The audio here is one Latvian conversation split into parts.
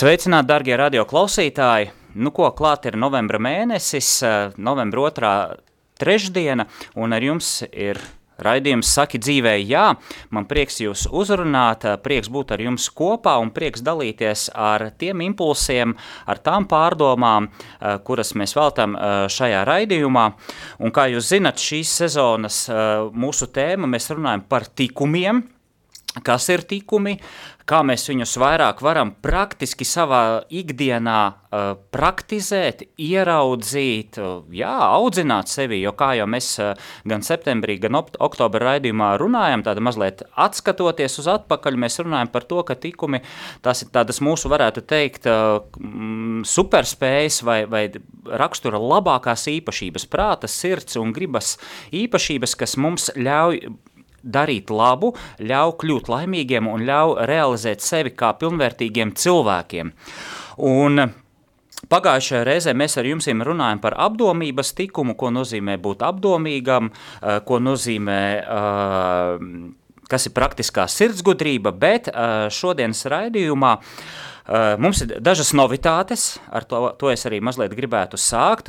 Sveicināti, darbie radio klausītāji! Nu, ko klāt ir novembra mēnesis, eh, novembra otrā trešdiena, un ar jums ir Raidījums Saki dzīvē, jā, man prieks jūs uzrunāt, eh, prieks būt ar jums kopā un prieks dalīties ar tiem impulsiem, ar tām pārdomām, eh, kuras mēs veltam šajā raidījumā. Un kā jūs zinat, šīs sezonas mūsu tēma, mēs runājam par tikumiem, kas ir tikumi, kā mēs viņus vairāk varam praktiski savā ikdienā uh, praktizēt, ieraudzīt, uh, jā, audzināt sevi, jo kā jau mēs uh, gan septembrī, gan oktobra raidījumā runājam, tāda mazliet atskatoties uz atpakaļ, mēs runājam par to, ka tikumi, tās ir tādas mūsu, varētu teikt, superspējas vai, vai rakstura labākās īpašības, prāta, sirds un gribas īpašības, kas mums ļauj darīt labu, ļauj kļūt laimīgiem un ļauj realizēt sevi kā pilnvērtīgiem cilvēkiem. Un Pagājušajā reizē mēs ar jums runājam par apdomības tikumu, ko nozīmē būt apdomīgam, eh, ko nozīmē, eh, kas ir praktiskā sirdsgudrība, bet eh, šodienas raidījumā mums ir dažas novitātes, ar to, to es arī mazliet gribētu sākt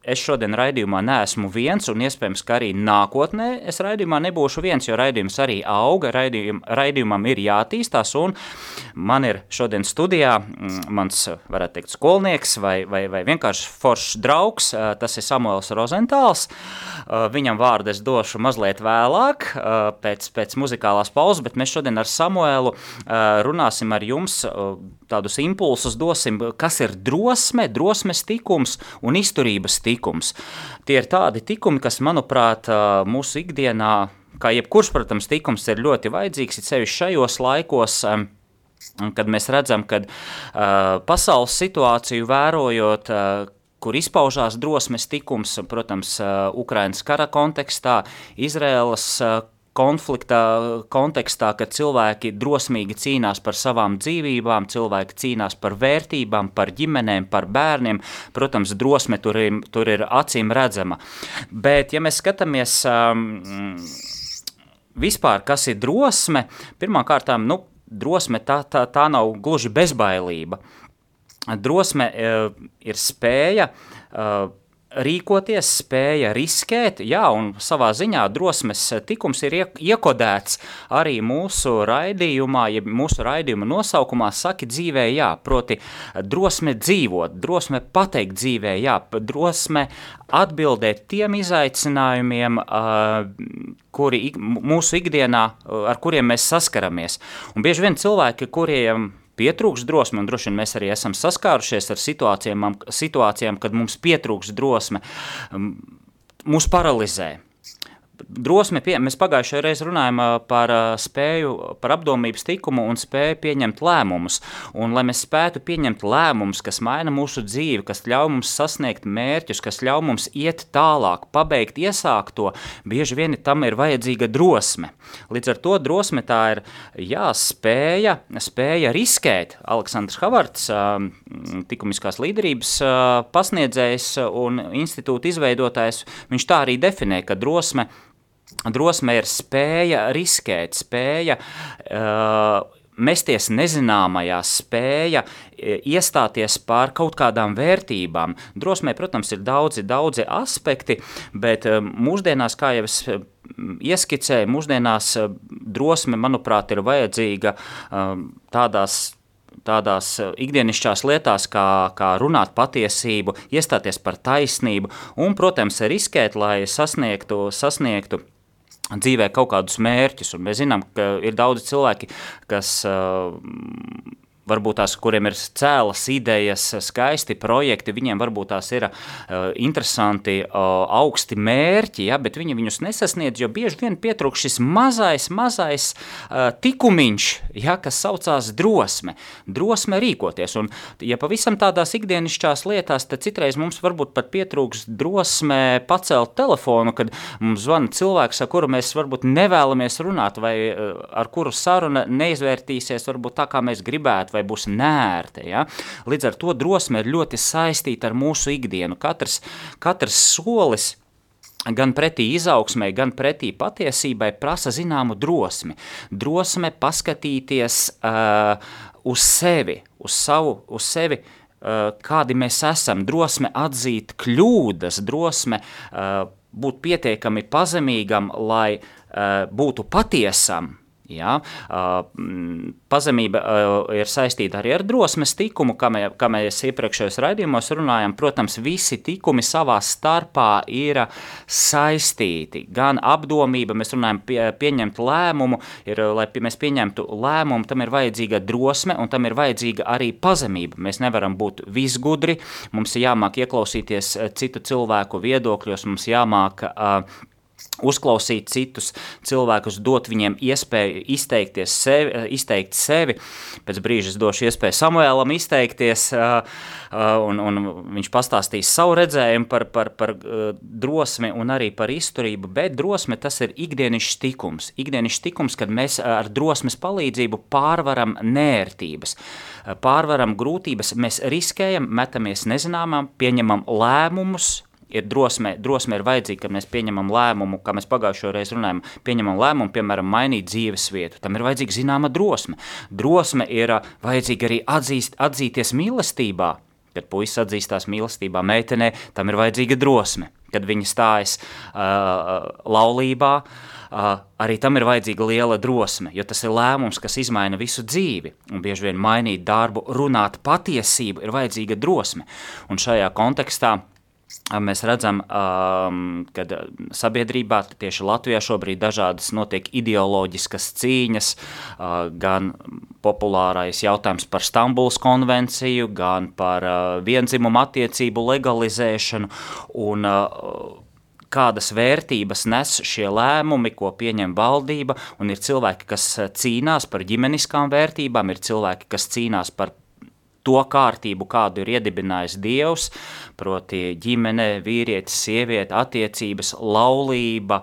es šodien raidījumā neesmu viens, un iespējams, ka arī nākotnē es raidījumā nebūšu viens, jo raidījums arī auga, raidījum, raidījumam ir jātīstās, un man ir šodien studijā mm, mans, varētu teikt, skolnieks vai, vai, vai vienkārši foršs draugs, tas ir Samuels Rozentāls. Viņam vārdu es došu mazliet vēlāk, pēc, pēc muzikālās pauzes, bet mēs šodien ar Samuelu runāsim ar jums tādus impulsus, dosim, kas ir drosme, drosmes tikums un izturības tikums tikums. Tie ir tādi tikumi, kas, manuprāt, mūsu ikdienā, kā jebkurš, protams, tikums ir ļoti vajadzīgs, ir sevišķi šajos laikos, kad mēs redzam, ka uh, pasaules situāciju vērojot, uh, kur izpaužās drosmes tikums, protams, Ukrainas kara kontekstā, Izraēlas konflikta kontekstā, kad cilvēki drosmīgi cīnās par savām dzīvībām, cilvēki cīnās par vērtībām, par ģimenēm, par bērniem. Protams, drosme tur ir, tur ir acīm redzama. Bet, ja mēs skatāmies um, vispār, kas ir drosme, pirmkārt, nu, drosme tā, tā, tā nav gluži bezbailība. Drosme uh, ir spēja uh, rīkoties, spēja riskēt, jā, un savā ziņā drosmes tikums ir iekodēts arī mūsu raidījumā, ja mūsu raidījuma nosaukumā saki dzīvē jā, proti drosme dzīvot, drosme pateikt dzīvē jā, drosme atbildēt tiem izaicinājumiem, kuri mūsu ikdienā, ar kuriem mēs saskaramies. Un bieži vien cilvēki, kuriem pietrūks drosme, un droši vien mēs arī esam saskārušies ar situācijām, situācijām kad mums pietrūks drosme, mūs paralizē drosme, pie, mēs pagājušajā reizē runājām par spēju, par apdomības tikumu un spēju pieņemt lēmumus. Un, lai mēs spētu pieņemt lēmumus, kas maina mūsu dzīvi, kas ļauj mums sasniegt mērķus, kas ļauj mums iet tālāk, pabeigt iesākto, bieži vien tam ir vajadzīga drosme. Līdz ar to drosme tā ir jā, spēja, spēja riskēt. Aleksandrs Havards, tikumiskās līderības pasniedzējs un institūta izveidotājs, viņš tā arī definē, ka drosme Drosme ir spēja riskēt, spēja uh, mesties nezināmajā, spēja iestāties pār kaut kādām vērtībām. Drosmē, protams, ir daudzi, daudzi aspekti, bet mūsdienās, kā jau es ieskicēju, mūsdienās drosme, manuprāt, ir vajadzīga tādās tādās ikdienišķās lietās, kā, kā runāt patiesību, iestāties par taisnību un, protams, riskēt, lai sasniegtu, sasniegtu dzīvē kaut kādus mērķus. Un mēs zinām, ka ir daudzi cilvēki, kas uh, varbūt tās, kuriem ir cēlas idejas, skaisti projekti, viņiem varbūt tās ir uh, interesanti, uh, augsti mērķi, ja, bet viņi viņus nesasniedz, jo bieži vien pietrūkst šis mazais, mazais uh, tikumiņš, ja, kas saucās drosme. Drosme rīkoties, un ja pavisam tādās ikdienišķās lietās, tad citreiz mums varbūt pat pietrūkst drosme pacelt telefonu, kad mums zvana cilvēks, ar kuru mēs varbūt nevēlamies runāt, vai uh, ar kuru saruna neizvērtīsies varbūt tā, kā mēs gribētu, vai būs nērta. Ja? Līdz ar to drosme ir ļoti saistīta ar mūsu ikdienu. Katrs, katrs solis gan pretī izaugsmai, gan pretī patiesībai prasa zināmu drosmi. Drosme paskatīties uh, uz sevi, uz savu, uz sevi, uh, kādi mēs esam, drosme atzīt kļūdas, drosme uh, būt pietiekami pazemīgam, lai uh, būtu patiesam, Ja? Uh, pazemība ir saistīta arī ar drosmes tikumu, kā, mē, kā mēs iepriekšējos raidījumos runājam. Protams, visi tikumi savā starpā ir saistīti. Gan apdomība, mēs runājam, pie, pieņemt lēmumu, ir, lai mēs pieņemtu lēmumu, tam ir vajadzīga drosme un tam ir vajadzīga arī pazemība. Mēs nevaram būt visgudri, mums ir jāmāk ieklausīties citu cilvēku viedokļos, mums jāmāk uh, uzklausīt citus cilvēkus, dot viņiem iespēju izteikties sevi, eh, izteikt sevi. Pēc brīža es došu iespēju Samuēlam izteikties, eh, eh, un, un viņš pastāstīs savu redzējumu par, par, par drosmi un arī par izturību, bet drosme tas ir ikdienišs tikums. Ikdienišs tikums, kad mēs ar drosmes palīdzību pārvaram nērtības, pārvaram grūtības, mēs riskējam, metamies nezināmām, pieņemam lēmumus, ir drosme, drosme ir vajadzīga, kad mēs pieņemam lēmumu, kā mēs pagājušajā reizē runājām, pieņemam lēmumu, piemēram, mainīt dzīves vietu. Tam ir vajadzīga zināma drosme. Drosme ir vajadzīga arī atzīst, atzīties mīlestībā. Kad puisis atzīstās mīlestībā meitenē, tam ir vajadzīga drosme. Kad viņa stājas uh, laulībā, uh, arī tam ir vajadzīga liela drosme, jo tas ir lēmums, kas izmaina visu dzīvi. Un bieži vien mainīt darbu, runāt patiesību, ir vajadzīga drosme. Un šajā kontekstā Mēs redzam, um, ka sabiedrībā, tieši Latvijā, šobrīd dažādas notiek ideoloģiskas cīņas, uh, gan populārais jautājums par Stambulas konvenciju, gan par uh, vienzimumu attiecību legalizēšanu. Un, uh, kādas vērtības nes šie lēmumi, ko pieņem valdība, ir cilvēki, kas cīnās par ģimeniskām vērtībām, ir cilvēki, kas cīnās par to kārtību, kādu ir iedibinājis Dievs, proti ģimene, vīrietis, sieviete, attiecības, laulība,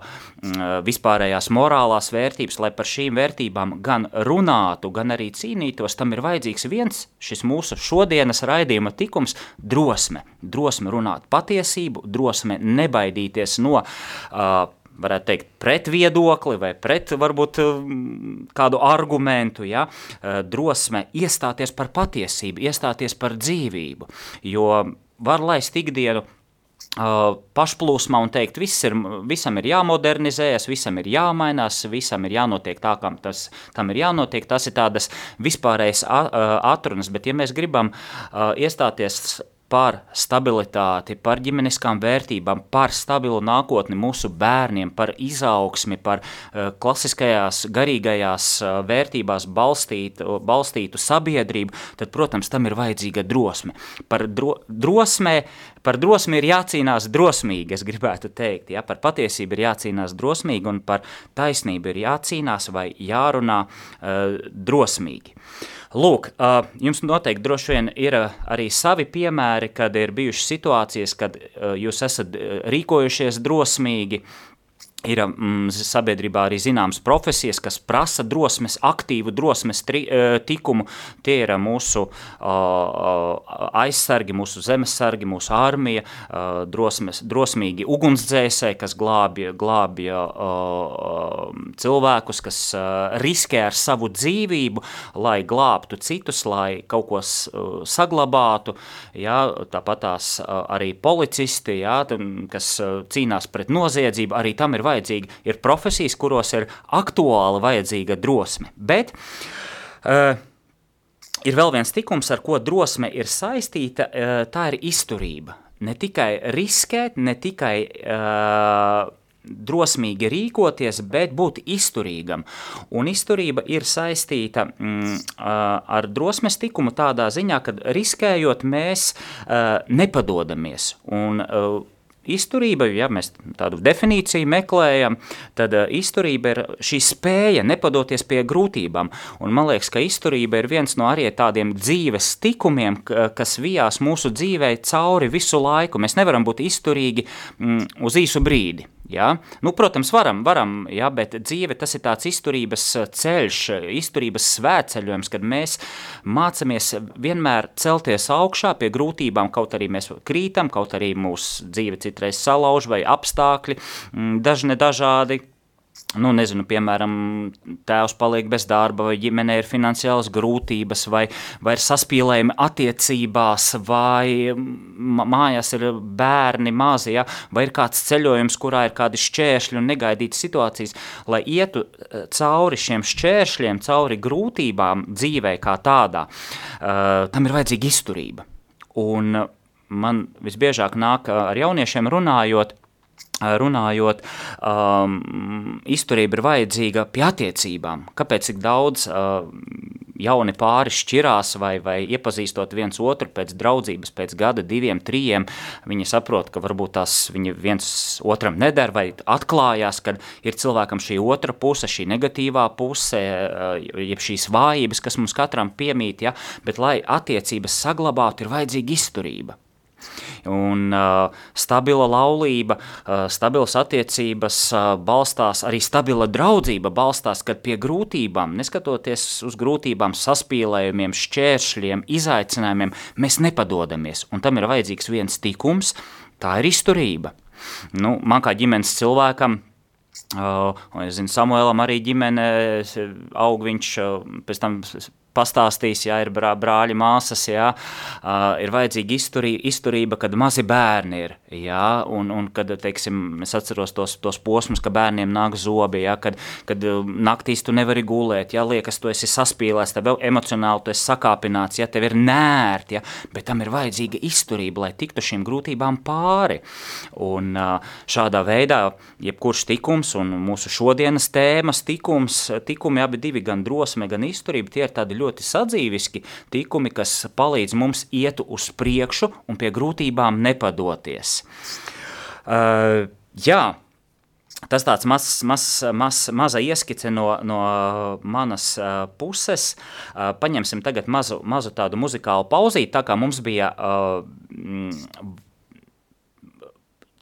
vispārējās morālās vērtības, lai par šīm vērtībām gan runātu, gan arī cīnītos, tam ir vajadzīgs viens šis mūsu šodienas raidījuma tikums – drosme. Drosme runāt patiesību, drosme nebaidīties no uh, varētu teikt, pret viedokli vai pret varbūt um, kādu argumentu, ja, uh, drosme iestāties par patiesību, iestāties par dzīvību, jo var laist ikdienu Uh, pašplūsmā un teikt, viss ir, visam ir jāmodernizējas, visam ir jāmainās, visam ir jānotiek tā, kā tas tam ir jānotiek. Tas ir tādas vispārējas atrunas, bet ja mēs gribam iestāties par stabilitāti, par ģimeniskām vērtībām, par stabilu nākotni mūsu bērniem, par izaugsmi, par uh, klasiskajās garīgajās uh, vērtībās balstītu, balstītu sabiedrību, tad, protams, tam ir vajadzīga drosme. Par, dro, drosmē, par drosmi ir jācīnās drosmīgi, es gribētu teikt, ja? par patiesību ir jācīnās drosmīgi un par taisnību ir jācīnās vai jārunā uh, drosmīgi. Uh, Lūk, jums noteikti droši vien ir arī savi piemēri, kad ir bijušas situācijas, kad jūs esat rīkojušies drosmīgi, Ir mm, sabiedrībā arī zināmas profesijas, kas prasa drosmes, aktīvu drosmes tri, e, tikumu. Tie ir mūsu uh, aizsargi, mūsu zemesargi, mūsu armija, uh, drosmes, drosmīgi ugunsdzēsēji, kas glābja, glābja uh, cilvēkus, kas riskē ar savu dzīvību, lai glābtu citus, lai kaut ko uh, saglabātu. Jā, tāpat tās arī policisti, jā, kas cīnās pret noziedzību, arī tam ir vajadzīgi, ir profesijas, kuros ir aktuāli vajadzīga drosme. Bet uh, ir vēl viens tikums, ar ko drosme ir saistīta, uh, tā ir izturība. Ne tikai riskēt, ne tikai uh, drosmīgi rīkoties, bet būt izturīgam. Un izturība ir saistīta mm, ar drosmes tikumu tādā ziņā, ka riskējot mēs uh, nepadodamies. Un, uh, Izturība, ja mēs tādu definīciju meklējam, tad uh, izturība ir šī spēja nepadoties pie grūtībām. Un man liekas, ka izturība ir viens no arī tādiem dzīves tikumiem, kas vijās mūsu dzīvē cauri visu laiku. Mēs nevaram būt izturīgi mm, uz īsu brīdi. Ja? Nu, protams, varam, varam ja? bet dzīve tas ir tāds izturības uh, ceļš, izturības svētceļojums, kad mēs mācāmies vienmēr celties augšā pie grūtībām, kaut arī mēs krītam, kaut arī mūsu dzīve citreiz salauž vai apstākļi, mm, dažne dažādi, nu, nezinu, piemēram, tēvs paliek bez darba, vai ģimenē ir finansiālas grūtības, vai, vai ir saspīlējumi attiecībās, vai mājās ir bērni mazi, ja? vai ir kāds ceļojums, kurā ir kādi šķēršļi un negaidītas situācijas, lai ietu eh, cauri šiem šķēršļiem, cauri grūtībām dzīvē kā tādā, uh, tam ir vajadzīga izturība. Un man visbiežāk nāk ar jauniešiem runājot, runājot, um, izturība ir vajadzīga pie attiecībām. Kāpēc tik daudz uh, jauni pāri šķirās vai, vai iepazīstot viens otru pēc draudzības, pēc gada, diviem, trījiem, viņi saprot, ka varbūt tās viņi viens otram neder vai atklājās, ka ir cilvēkam šī otra puse, šī negatīvā puse, uh, jeb šīs vājības, kas mums katram piemīt, ja? bet lai attiecības saglabātu, ir vajadzīga izturība. Un uh, stabila laulība, uh, stabilas attiecības uh, balstās, arī stabila draudzība balstās, kad pie grūtībām, neskatoties uz grūtībām, saspīlējumiem, šķēršļiem, izaicinājumiem, mēs nepadodamies. Un tam ir vajadzīgs viens tikums, tā ir izturība. Nu, man kā ģimenes cilvēkam, Uh, es zinu, Samuēlam arī ģimene aug, viņš uh, pēc tam pastāstīs, ja ir brā, brāļi, māsas, ja, ir vajadzīga izturī, izturība, kad mazi bērni ir. Ja, un, un kad, teiksim, es atceros tos, tos posmus, ka bērniem nāk zobi, ja, kad, kad naktīs tu nevari gulēt, ja liekas, tu esi saspīlēs, tev emocionāli tu esi sakāpināts, ja tev ir nērt, ja, bet tam ir vajadzīga izturība, lai tiktu šīm grūtībām pāri. Un šādā veidā, jebkurš tikums un mūsu šodienas tēmas tikums, tikumi abi divi, gan drosme, gan izturība, tie ir tādi ļoti ļoti sadzīviski tikumi, kas palīdz mums iet uz priekšu un pie grūtībām nepadoties. Uh, jā, Tas tāds mazs, mazs, mazs, maza ieskice no, no manas uh, puses. Uh, paņemsim tagad mazu, mazu tādu muzikālu pauzīti, tā kā mums bija uh,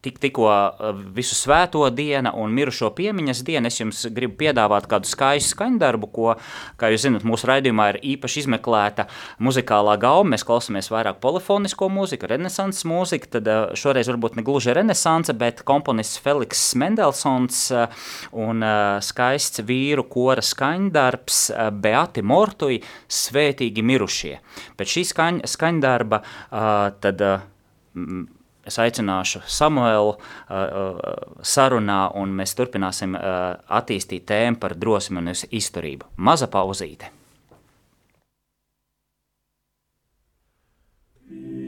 tik, tikko eh, visu svēto diena un mirušo piemiņas diena, es jums gribu piedāvāt kādu skaistu skaņdarbu, ko, kā jūs zinat, mūsu raidījumā ir īpaši izmeklēta muzikālā gauma. Mēs klausāmies vairāk polifonisko mūziku, renesanses mūziku, tad eh, šoreiz varbūt ne gluži renesanse, bet komponists Feliks Mendelsons eh, un skaists vīru kora skaņdarbs Beati Mortui Svētīgi mirušie. Pēc šī skaņ, skaņdarba tad es aicināšu Samuelu uh, uh, sarunā, un mēs turpināsim uh, attīstīt tēmu par drosmi un izturību. Maza pauzīte. Dicit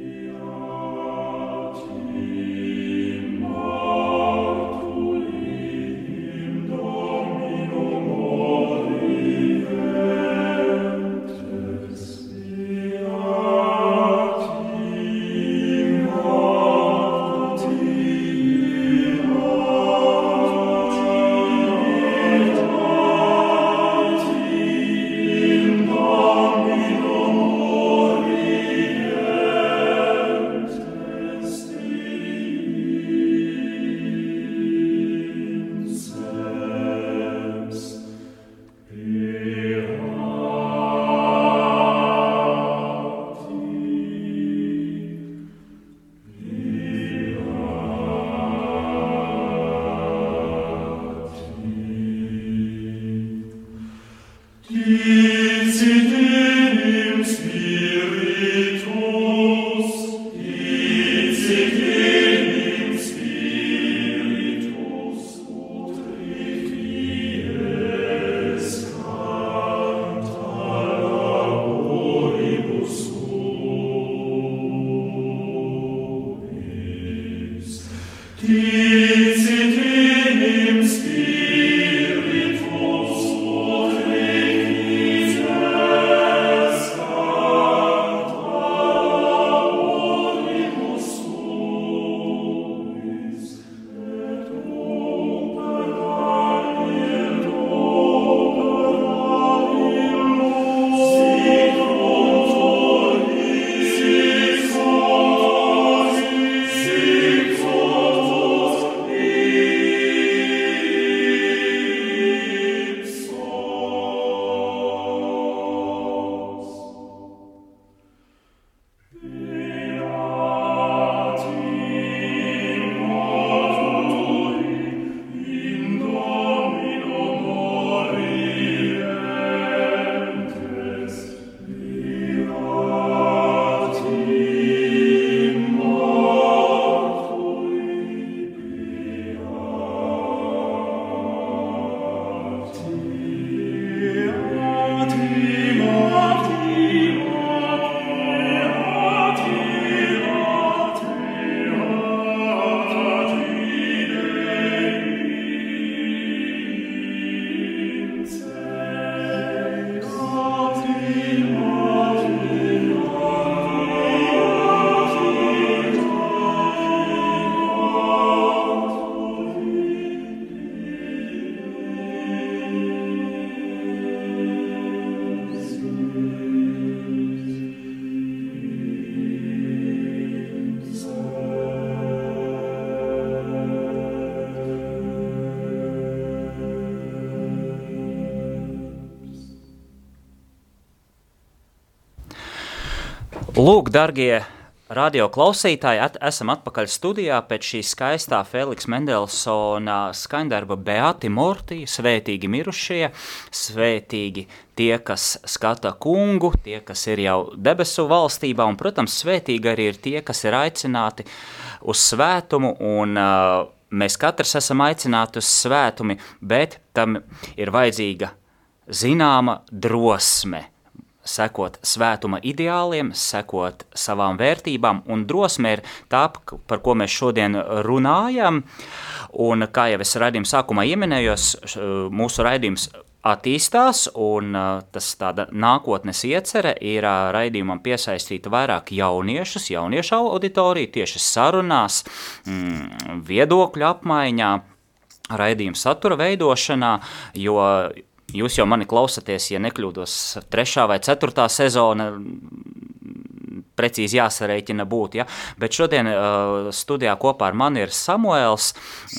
Lūk, darbie radio klausītāji, at, esam atpakaļ studijā pēc šī skaistā Feliks Mendelsona skaņdarba Beati Mortī, svētīgi mirušie, svētīgi tie, kas skata kungu, tie, kas ir jau debesu valstībā, un, protams, svētīgi arī ir tie, kas ir aicināti uz svētumu, un uh, mēs katrs esam aicināti uz svētumi, bet tam ir vajadzīga zināma drosme, sekot svētuma ideāliem, sekot savām vērtībām, un drosme ir tā, par ko mēs šodien runājam. Un, kā jau es raidījuma sākumā ieminējos, mūsu raidījums attīstās, un tas tāda nākotnes iecerē ir raidījumam piesaistīt vairāk jauniešus, jauniešu auditoriju tieši sarunās, mm, viedokļu apmaiņā, raidījuma satura veidošanā, jo Jūs jau mani klausāties, ja nekļūdos, trešā vai ceturtā sezona. Precīzi jāsareiķina būt. Ja? Bet šodien uh, studijā kopā ar mani ir Samuēls.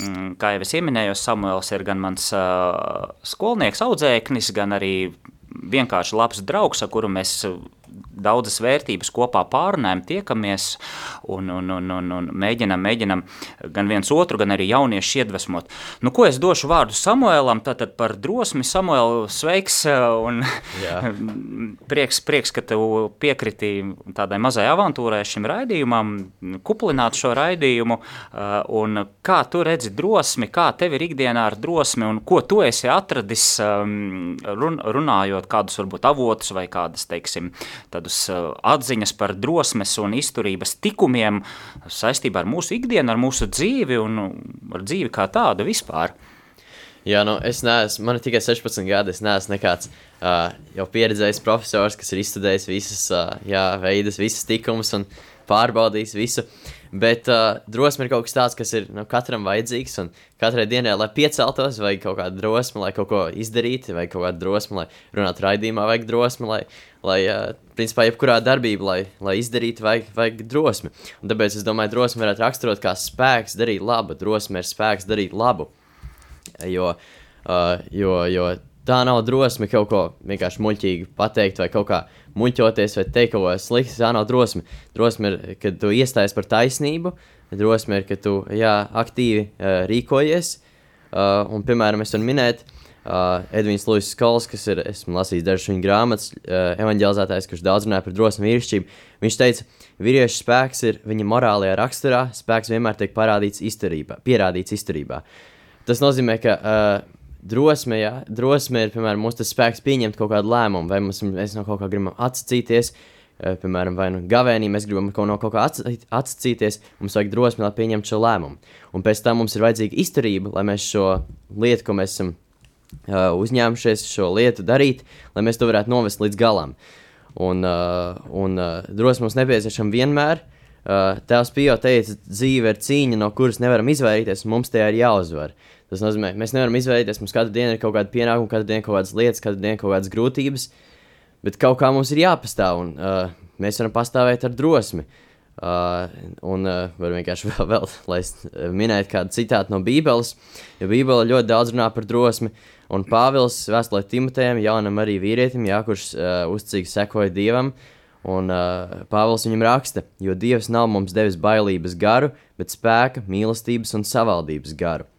Mm, kā jau es minēju, Samuēls ir gan mans uh, skolnieks, audzēknis, gan arī vienkārši labs draugs, ar kuru mēs daudzas vērtības kopā pārunājam, tiekamies un, un, un, un, un mēģinam, mēģinam gan viens otru, gan arī jauniešu iedvesmot. Nu, ko es došu vārdu Samuēlam, tātad par drosmi. Samuēl, sveiks un prieks, prieks, ka tu piekriti tādai mazai avantūrai šim raidījumam, kuplināt šo raidījumu un kā tu redzi drosmi, kā tev ir ikdienā ar drosmi un ko tu esi atradis run, runājot kādus varbūt avotus vai kādas, teiksim, tādus atziņas par drosmes un izturības tikumiem saistībā ar mūsu ikdienu, ar mūsu dzīvi un ar dzīvi kā tādu vispār. Jā, nu, es neesmu, man ir tikai 16 gadi. Es neesmu nekāds uh, jau pieredzējis profesors, kas ir izstudējis visas uh, jā, veidus, visas tikumus un pārbaudījis visu. Bet uh, drosme ir kaut kas tāds, kas ir nu, katram vajadzīgs. Un katrai dienai, lai pieceltos, vajag kaut kāda drosme, lai kaut ko izdarītu, vai kaut kāda drosme, lai runātu raidījumā, vajag drosme, lai, lai uh, principā, jebkurā darbībā, lai, lai izdarītu, vajag, vajag drosmi. Un tāpēc es domāju, drosme varētu raksturot kā spēks darīt labu. Drosme ir spēks darīt labu. Jo, uh, jo, jo tā nav drosme kaut ko vienkārši muļķīgi pateikt vai kaut kā muļķoties vai teikt kaut ko sliktu. Tā nav drosme. Drosme ir, kad tu iestājies par taisnību, drosme ir, ka tu jā, aktīvi uh, rīkojies. Uh, un, piemēram, es varu minēt, uh, Edvins Lūsis Kols, kas ir, esmu lasījis dažas viņa grāmatas, uh, evanģelizētājs, kurš daudz runāja par drosmi vīrišķību. Viņš teica, vīriešu spēks ir viņa morālajā raksturā, spēks vienmēr tiek parādīts izturībā, pierādīts izturībā. Tas nozīmē, ka uh, drosme, jā, drosme ir piemēram mūsu spēks pieņemt kaut kādu lēmumu, vai mums, mēs no kaut kā gribam atsacīties. Eh, piemēram, vai nu gavēnī mēs gribam kaut no kaut kā atsacīties, mums vajag drosmi, lai pieņemtu šo lēmumu. Un pēc tam mums ir vajadzīga izturība, lai mēs šo lietu, ko mēs esam uh, uzņēmušies, šo lietu darīt, lai mēs to varētu novest līdz galam. Un, uh, un uh, drosme mums nepieciešama vienmēr. Uh, Tēvs Pio teica, dzīve ir cīņa, no kuras nevaram izvairīties, un mums tajā ir jāuzvar. Uh, Tas nozīmē, mēs nevaram izvairīties. Mums katru dienu ir kaut kāda pienākuma, katru dienu kaut kādas lietas, katru dienu kaut kādas grūtības. Bet kaut kā mums ir jāpastāv, un uh, mēs varam pastāvēt ar drosmi. Uh, un uh, var vienkārši vēl, vēl lai minētu kādu citātu no Bībeles, jo Bībele ļoti daudz runā par drosmi. Un Pāvils vēstulē Timotejam, jaunam arī vīrietim, jā, kurš uh, uzticīgi sekoja Dievam, un uh, Pāvils viņam raksta, jo Dievs nav mums devis bailības garu, bet spēka, mīlestības un savaldības garu.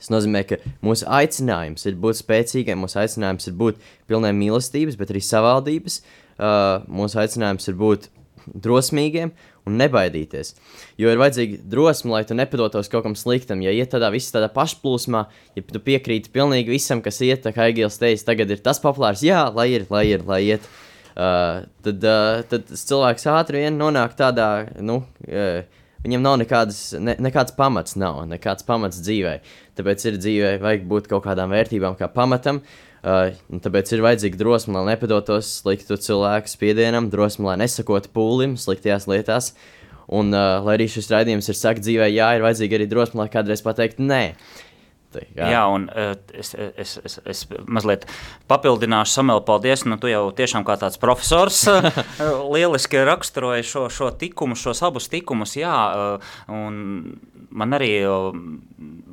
Tas nozīmē, ka mūsu aicinājums ir būt spēcīgiem, mūsu aicinājums ir būt pilniem mīlestības, bet arī savaldības. Uh, mūsu aicinājums ir būt drosmīgiem un nebaidīties. Jo ir vajadzīga drosme, lai tu nepadotos kaut kam sliktam. Ja iet tādā visā tādā pašplūsmā, ja tu piekrīti pilnīgi visam, kas iet, kā Egils teica, tagad ir tas populārs, jā, lai ir, lai ir, lai iet. Uh, tad, uh, tad cilvēks ātri vien nonāk tādā, nu, uh, Viņam nav nekādas, ne, nekāds pamats, nav nekāds pamats dzīvē. Tāpēc ir dzīvē vajag būt kaut kādām vērtībām, kā pamatam. Uh, tāpēc ir vajadzīga drosme, lai nepadotos sliktu cilvēku spiedienam, drosme, lai nesakotu pūlim sliktajās lietās. Un, uh, lai arī šis raidījums ir sakts dzīvē, jā, ir vajadzīga arī drosme, lai kādreiz pateikt nē. Tā, jā. jā, un uh, es, es, es, es mazliet papildināšu, Samuēl, paldies. Nu, tu jau tiešām kā tāds profesors lieliski raksturoji šo, šo tikumu, šos abus tikumus. Jā, man arī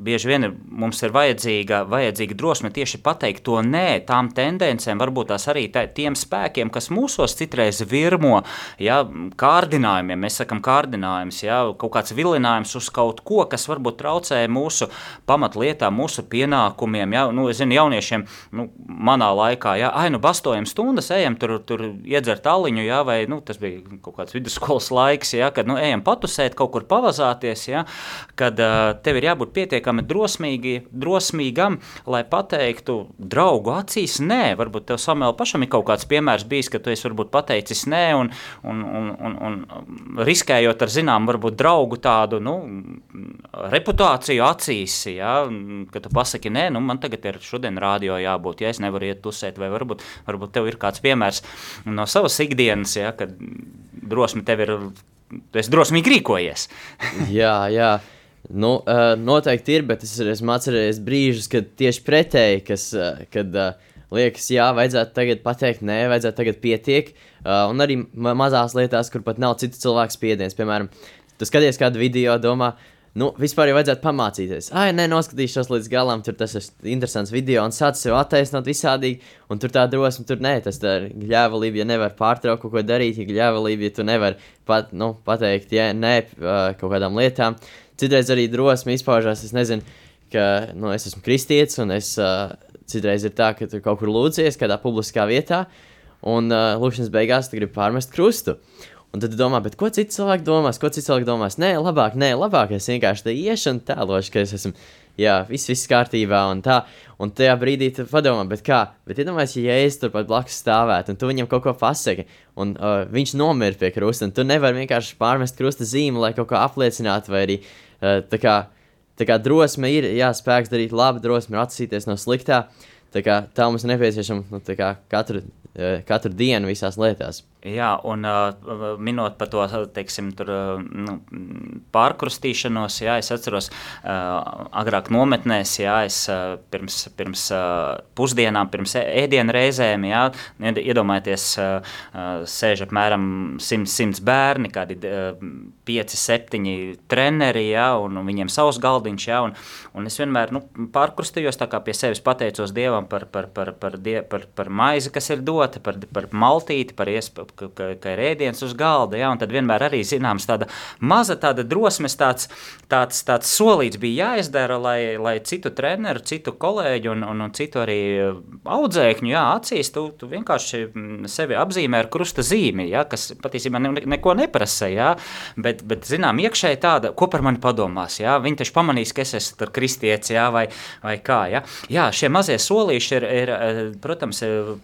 bieži vien mums ir vajadzīga, vajadzīga drosme tieši pateikt to nē, tām tendencēm, varbūt tās arī tā, tiem spēkiem, kas mūsos citreiz virmo, ja, kārdinājumiem, mēs sakam kārdinājums, ja, kaut kāds vilinājums uz kaut ko, kas varbūt traucē mūsu pamatlietām, mūsu pienākumiem, ja, nu, es zinu, jauniešiem, nu, manā laikā, ja, ai, nu, bastojam stundas, ejam tur, tur iedzert aliņu, ja, vai, nu, tas bija kaut kāds vidusskolas laiks, ja, kad, nu, ejam patusēt, kaut kur pavazāties, ja, kad uh, tev ir jābūt pietiekami drosmīgi, drosmīgam, lai pateiktu draugu acīs nē. Varbūt tev samēl pašam ir kaut kāds piemērs bijis, ka tu esi varbūt pateicis nē un, un, un, un, un riskējot ar zinām, varbūt draugu tādu, nu, reputāciju acīs, ja, ka tu pasaki nē, nu, man tagad ir šodien rādio jābūt, ja es nevaru iet tusēt, vai varbūt, varbūt tev ir kāds piemērs no savas ikdienas, ja, kad drosme tev ir, tu esi drosmīgi rīkojies. jā, jā. Nu, uh, noteikti ir, bet es esmu atcerējies brīžus, kad tieši pretēji, kas, uh, kad uh, liekas, jā, vajadzētu tagad pateikt, nē, vajadzētu tagad pietiek. Uh, un arī ma mazās lietās, kur pat nav citu cilvēku spiediens. Piemēram, tu skaties kādu video, domā, nu, vispār jau vajadzētu pamācīties. Ah, nē, noskatīšos līdz galam, tur tas ir interesants video, un sāc sev attaisnot visādīgi, un tur tā drosme, tur nē, tas ir gļēvalība, ja nevar pārtraukt kaut ko darīt, ja gļēvalība, ja tu nevari pat, nu, pateikt, jā, nē, kaut kādām lietām. Citreiz arī drosme izpaužās, es nezinu, ka, nu, es esmu kristietis, un es, uh, citreiz ir tā, ka tu kaut kur lūdzies kādā publiskā vietā, un uh, lūkšanas beigās tu gribi pārmest krustu. Un tad domā, ko citi cilvēki domās, ko citi cilvēki domās. Nē, labāk, nē, labāk. Es vienkārši te iešu un tēlošu, ka es esmu, jā, viss, viss kārtībā un tā. Un tajā brīdī padomā, bet kā, bet iedomājieties, ja es tur pat blakus stāvētu un tu viņam kaut ko pasaki, un uh, viņš nomira pie krusta, un tu nevari vienkārši pārmest krusta zīmi, lai kaut ko apliecinātu, vai arī uh, tā kā. Tā kā drosme ir, jā, spēks darīt labu, drosme ir atsīties no sliktā. Tā, kā, tā mums nepieciešama nu, kā, katru, katru dienu visās lietās. Jā, un uh, minot par to teiksim, tur, uh, nu, pārkrustīšanos, jā, es atceros, uh, agrāk nometnēs, jā, es uh, pirms, pirms uh, pusdienām, pirms ēdienu reizēm, jā, iedomājieties, uh, sēž apmēram 100, 100 bērni, kādi uh, 5, 7 treneri, jā, un, un viņiem savs galdiņš, jā, un, un es vienmēr nu, pārkrustījos, tā kā pie sevis pateicos Dievam par, par, par, par, die, par, par maizi, kas ir dota, par, par maltīti, par iespēju ka, ka, ka ir ēdiens uz galda. Ja, tad vienmēr arī zināms tāda maza tāda drosmes, tāds, tāds, tāds solīts bija jāizdara, lai, lai citu treneru, citu kolēģu un, un, un citu arī audzēkņu jā, acīs tu, tu vienkārši mm, sevi apzīmē ar krusta zīmi, ja, kas patiesībā ne, neko neprasa. Ja, bet, bet, zinām, iekšēji tāda, ko par mani padomās. Ja, viņi taču pamanīs, ka es esmu kristietis ja, vai, vai kā. Ja. Jā, šie mazie solīši ir, ir protams,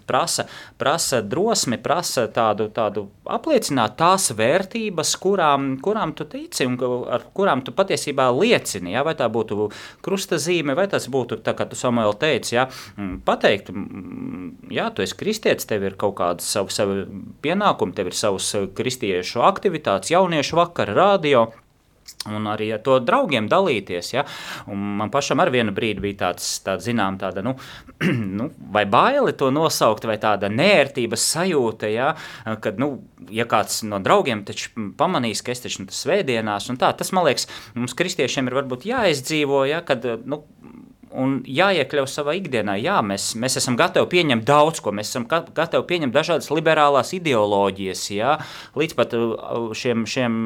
prasa, prasa drosmi, prasa tādu tādu, tādu apliecināt tās vērtības, kurām, kurām tu tici un ar kurām tu patiesībā liecini. Ja? Vai tā būtu krustazīme, vai tas būtu, tā kā tu Samuēl teici, ja? Mm, pateikt, mm, jā, tu esi kristietis, tev ir kaut kāda savu, savu pienākumu, tev ir savas kristiešu aktivitātes, jauniešu vakara, radio. Un arī ar to draugiem dalīties. Ja? Un man pašam ar vienu brīdi bija tāds, tāds zinām, tāda, nu, nu, vai baili to nosaukt, vai tāda nērtības sajūta, ja? kad, nu, ja kāds no draugiem pamanīs, ka es taču nu, svētdienās, un tā, tas, man liekas, mums kristiešiem ir varbūt jāizdzīvo, ja? kad, nu, un jāiekļauj savā ikdienā. Jā, mēs, mēs esam gatavi pieņemt daudz ko, mēs esam gatavi pieņemt dažādas liberālās ideoloģijas, jā, līdz pat uh, šiem, šiem,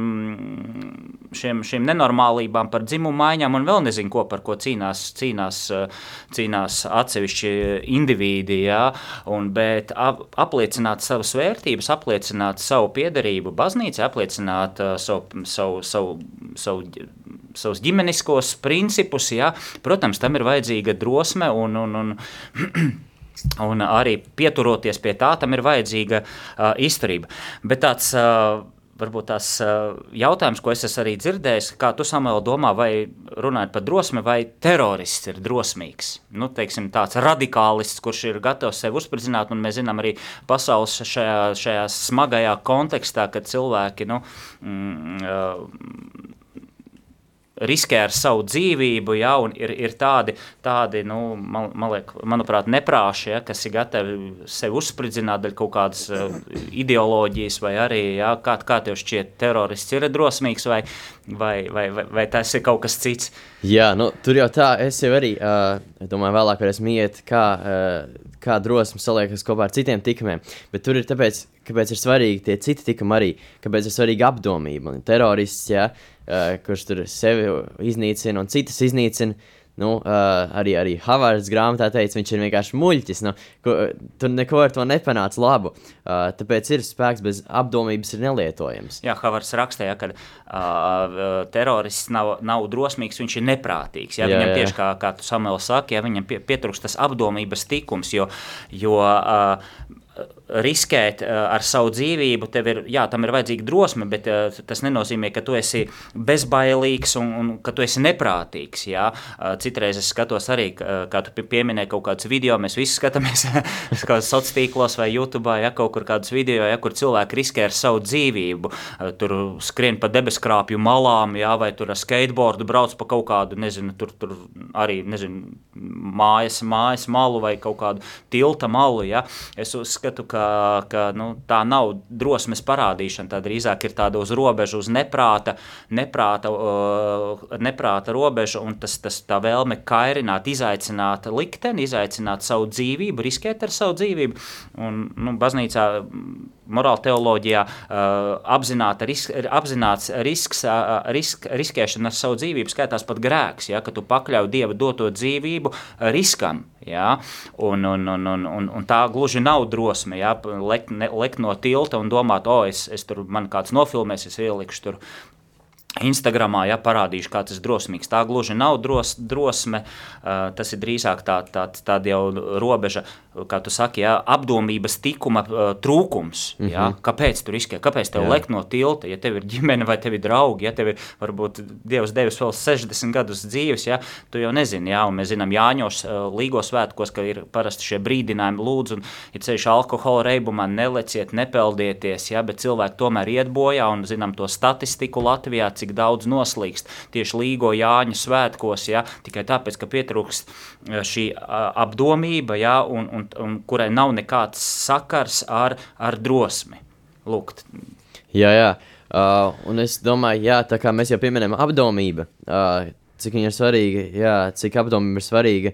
šiem, šiem nenormālībām par dzimumu maiņām un vēl nezinu ko, par ko cīnās, cīnās, uh, cīnās atsevišķi indivīdi, jā, un, bet ap, apliecināt savas vērtības, apliecināt savu piedarību baznīcai, apliecināt uh, savu, savu, savu, savu savus ģimeniskos principus, ja, protams, tam ir vajadzīga drosme un, un, un Un arī pieturoties pie tā, tam ir vajadzīga uh, izturība. Bet tāds uh, varbūt tās jautājums, ko es esmu arī dzirdējis, kā tu Samuēl domā, vai runājot par drosmi, vai terorists ir drosmīgs? Nu, teiksim, tāds radikālists, kurš ir gatavs sevi uzspridzināt, un mēs zinām arī pasaules šajā, šajā smagajā kontekstā, kad cilvēki, nu, mm, riskē ar savu dzīvību, ja, un ir, ir tādi, tādi nu, man, man liek, manuprāt, neprāši, ja, kas ir gatavi sevi uzspridzināt dēļ kaut kādas uh, ideoloģijas, vai arī, ja, kā, kā tev šķiet, terorists ir drosmīgs, vai, vai, vai, vai, vai tas ir kaut kas cits? Jā, nu, tur jau tā, es jau arī, uh, domāju, vēlāk varēsim iet, kā, uh, kā drosme saliekas kopā ar citiem tikumiem, bet tur ir tāpēc, kāpēc ir svarīgi tie citi tikumi arī, kāpēc ir svarīga apdomība un terorists, ja, uh, kurš tur sevi iznīcina un citas iznīcina. Nu, uh, arī, arī Havards grāmatā teica, viņš ir vienkārši muļķis. Nu, ko, tur neko ar to nepanāca labu. Uh, tāpēc ir spēks bez apdomības ir nelietojams. Jā, Havards rakstīja, ka uh, terorists nav, nav drosmīgs, viņš ir neprātīgs. Jā, jā, viņam jā. tieši kā, kā tu Samuēl saki, ja viņam pie, pietrūkst tas apdomības tikums, jo, jo uh, riskēt uh, ar savu dzīvību, tev ir, jā, tam ir vajadzīga drosme, bet uh, tas nenozīmē, ka tu esi bezbailīgs un, un ka tu esi neprātīgs. Jā. Uh, citreiz es skatos arī, kā tu pieminēji kaut kādus video, mēs visi skatāmies sociālos tīklos vai YouTube, ja kaut kur kādus video, ja, kur cilvēki riskē ar savu dzīvību. Tur skrien pa debeskrāpju malām, jā, vai tur ar skateboardu brauc pa kaut kādu, nezinu, tur, tur arī, nezinu, mājas, mājas malu vai kaut kādu tilta malu. Ja. Es uzskatu, ka ka, ka nu, tā nav drosmes parādīšana. Tā drīzāk ir tāda uz robežas, uz neprāta, neprāta, uh, neprāta robeža, un tas, tas tā vēlme kairināt, izaicināt likteni, izaicināt savu dzīvību, riskēt ar savu dzīvību. Un, nu, baznīcā, morāla teoloģijā, uh, apzināta ris, apzināts risks, uh, risk, riskēšana ar savu dzīvību skaitās pat grēks, ja, ka tu pakļauj Dieva doto dzīvību riskam. Ja? Un, un, un, un, un, un tā gluži nav drosme. Ja? Lekt, ne, lekt no tilta un domāt, o, oh, es, es tur man kāds nofilmēs, es ielikšu tur Instagramā ja, parādīšu, kā tas drosmīgs. Tā gluži nav dros, drosme, uh, tas ir drīzāk tā, tā, tāda jau robeža, kā tu saki, ja, apdomības tikuma uh, trūkums. Mm -hmm. ja. Kāpēc tu riskē? Kāpēc tev lekt no tilta? Ja tev ir ģimene vai tev ir draugi, ja tev ir varbūt Dievs devis vēl 60 gadus dzīves, ja, tu jau nezini, ja, un mēs zinām Jāņos uh, līgo svētkos, ka ir parasti šie brīdinājumi lūdzu, un ja ceļš alkohola reibumā neleciet, nepeldieties, ja, bet cilvēki tomēr iet bojā, un zinām to statistiku Latvijā, cik daudz noslīkst tieši Līgo Jāņa svētkos, ja, tikai tāpēc, ka pietrūkst eh, šī apdomība, ja, un, un, un kurai nav nekāds sakars ar, ar drosmi. Lūk. Jā, jā. Uh, un es domāju, jā, tā kā mēs jau pieminējam apdomību, uh, cik viņa ir svarīga, jā, cik apdomība ir svarīga,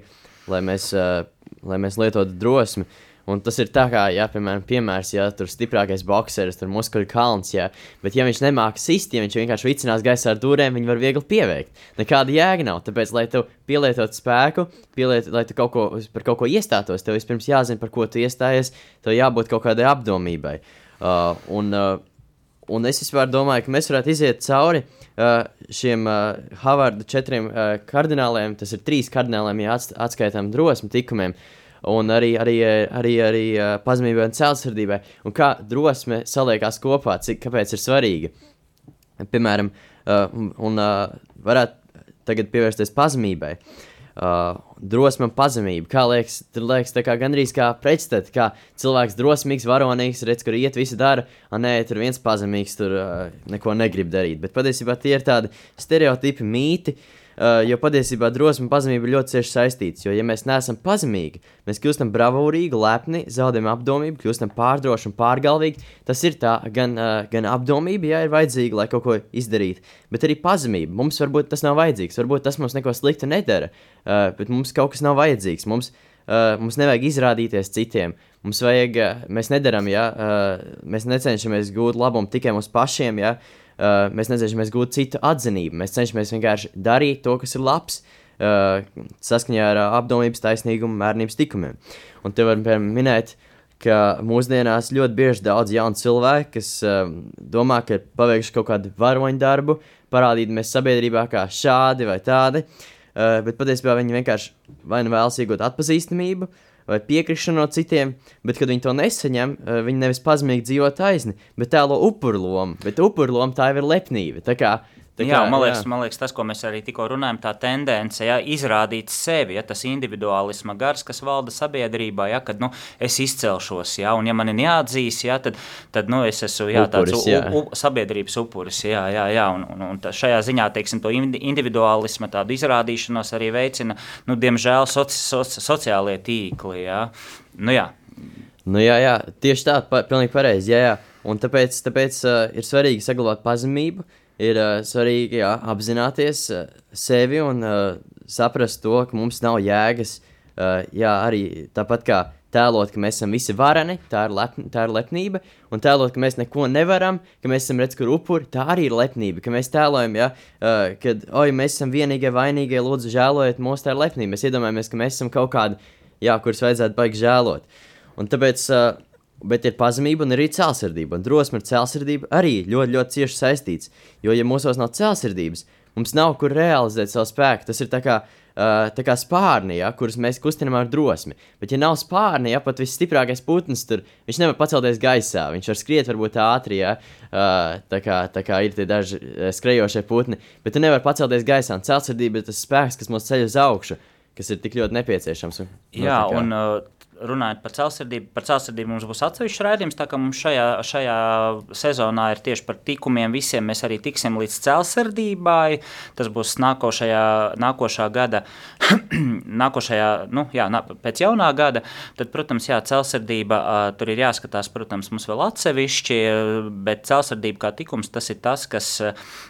lai mēs, uh, lai mēs lietotu drosmi. Uh, Un tas ir tā kā, ja, piemēram, piemērs, ja tur stiprākais boxeris, tur muskuļu kalns, ja, bet ja viņš nemāca sist, ja viņš vienkārši vicinās gaisā ar dūrēm, viņi var viegli pieveikt. Nekāda jēga nav, tāpēc, lai tu pielietotu spēku, pieliet, lai tu kaut ko, par kaut ko iestātos, tev vispirms jāzina, par ko tu iestājies, tev jābūt kaut kādai apdomībai. Uh, un, uh, un es domāju, ka mēs varētu iziet cauri uh, šiem uh, Havarda četriem uh, kardināliem, tas ir trīs kardināliem, ja atskaitām drosmi tikumiem. Uh, un arī, arī, arī, arī pazemībai un cēlsirdībai, un kā drosme saliekās kopā, cik kāpēc ir svarīga. Piemēram, uh, un uh, varētu tagad pievērsties pazemībai. Uh, drosme un pazemība. Kā liekas, tur liekas, tā kā gandrīz kā pretstata, kā cilvēks drosmīgs, varonīgs, redz, kur iet, visu dara, un nē, tur viens pazemīgs, tur uh, neko negrib darīt. Bet patiesībā tie ir tādi stereotipi, mīti, uh, Uh, jo patiesībā drosme un pazemība ir ļoti cieši saistītas. Jo, ja mēs neesam pazemīgi, mēs kļūstam bravūrīgi, lepni, zaudējam apdomību, kļūstam pārdroši un pārgalvīgi. Tas ir tā, gan, uh, gan apdomība, ja ir vajadzīga, lai kaut ko izdarītu, bet arī pazemība. Mums varbūt tas nav vajadzīgs, varbūt tas mums neko sliktu nedara, uh, bet mums kaut kas nav vajadzīgs. Mums, uh, mums nevajag izrādīties citiem. Mums vajag, uh, mēs nedaram, ja uh, mēs necenšamies gūt labumu tikai mums pašiem. Ja, uh, Uh, mēs necenšamies gūt citu atzinību. Mēs cenšamies vienkārši darīt to, kas ir labs, uh, saskaņā ar uh, apdomības, taisnīgumu, mērnības likumiem. Un te var piemēram minēt, ka mūsdienās ļoti bieži daudz jaunu cilvēku, kas uh, domā, ka ir paveikuši kaut kādu varoņu darbu, parādīties sabiedrībā kā šādi vai tādi, uh, bet patiesībā viņi vienkārši vai nu vēlas iegūt atpazīstamību, uh, vai piekrišanu no citiem, bet, kad viņi to nesaņem, eh, viņi nevis pazemīgi dzīvo taisni, bet tēlo upuru lomu. Bet upuru loma tā jau ir lepnība. Tā kā Tā jā, kā, man liekas, jā. man liekas, tas, ko mēs arī tikko runājam, tā tendence, ja, izrādīt sevi, ja, tas individuālisma gars, kas valda sabiedrībā, ja, kad nu, es izcelšos, ja, un ja man ir jāatzīst, ja, tad, tad nu, es esmu jā, tāds Upuris, jā. u, u, sabiedrības upuris. Jā, jā, jā, un, un, un šajā ziņā teiksim, to indi- individuālisma izrādīšanos arī veicina, nu, diemžēl, soci, soci, sociālie tīkli. Jā. Nu, jā. Nu, jā, jā, tieši tā, pa, pilnīgi pareizi. Jā, jā. Un tāpēc, tāpēc uh, ir svarīgi saglabāt pazemību, ir uh, svarīgi jā, apzināties uh, sevi un uh, saprast to, ka mums nav jēgas. Uh, jā, arī tāpat kā tēlot, ka mēs esam visi vareni, tā ir, lep, tā ir lepnība, un tēlot, ka mēs neko nevaram, ka mēs esam redz, kur upuri, tā arī ir lepnība. Ka mēs tēlojam, ja, uh, oi, mēs esam vienīgie vainīgie, lūdzu, žēlojiet mūs, tā ir lepnība. Mēs iedomājamies, ka mēs esam kaut kādi, jā, kurus vajadzētu baigi žēlot. Un tāpēc, uh, bet ir pazemība un arī cēlsirdība. Un drosme ar cēlsirdību arī ļoti, ļoti cieši saistīts. Jo, ja mūsos nav cēlsirdības, mums nav kur realizēt savu spēku. Tas ir tā kā, uh, tā kā spārni, ja, kurus mēs kustinām ar drosmi. Bet, ja nav spārni, ja pat visstiprākais putns tur, viņš nevar pacelties gaisā. Viņš var skriet varbūt ātri, ja, uh, tā, kā, tā kā ir tie daži skrejošie putni. Bet tu nevari pacelties gaisā. Cēlsirdība ir tas spēks, kas mūs ceļ uz augšu, kas ir tik ļoti nepieciešams. Un, nu, Jā, tā kā- un uh, runājot par celsardību, par celsardību mums būs atsevišķs raidījums, tā kā mums šajā, šajā sezonā ir tieši par tikumiem visiem, mēs arī tiksim līdz celsardībai, tas būs nākošajā, nākošā gada, nākošajā, nu jā, pēc jaunā gada, tad, protams, jā, celsardība, uh, tur ir jāskatās, protams, mums vēl atsevišķi, bet celsardība kā tikums, tas ir tas, kas,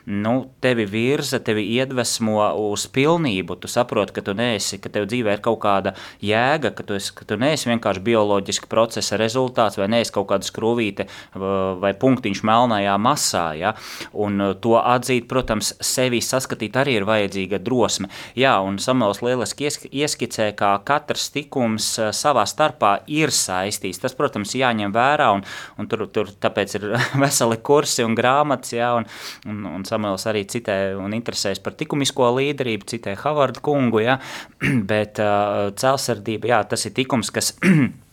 nu, tevi virza, tevi iedvesmo uz pilnību, tu saproti, ka tu neesi, ka tev dzīvē ir kaut kāda jēga, ka tu, esi, ka tu neesi vienkārši bioloģiska procesa rezultāts, vai neesi kaut kāda skrūvīte vai punktiņš melnajā masā, ja? un uh, to atzīt, protams, sevi saskatīt arī ir vajadzīga drosme. Jā, un Samuels lieliski iesk- ieskicē, kā katrs tikums uh, savā starpā ir saistīts. Tas, protams, jāņem vērā, un, un tur, tur tāpēc ir veseli kursi un grāmatas, jā, un, un, un Samuels arī citē un interesēs par likumisko līderību, citē Havardu kungu, jā, bet uh, celsardība, jā, tas ir tikums, kas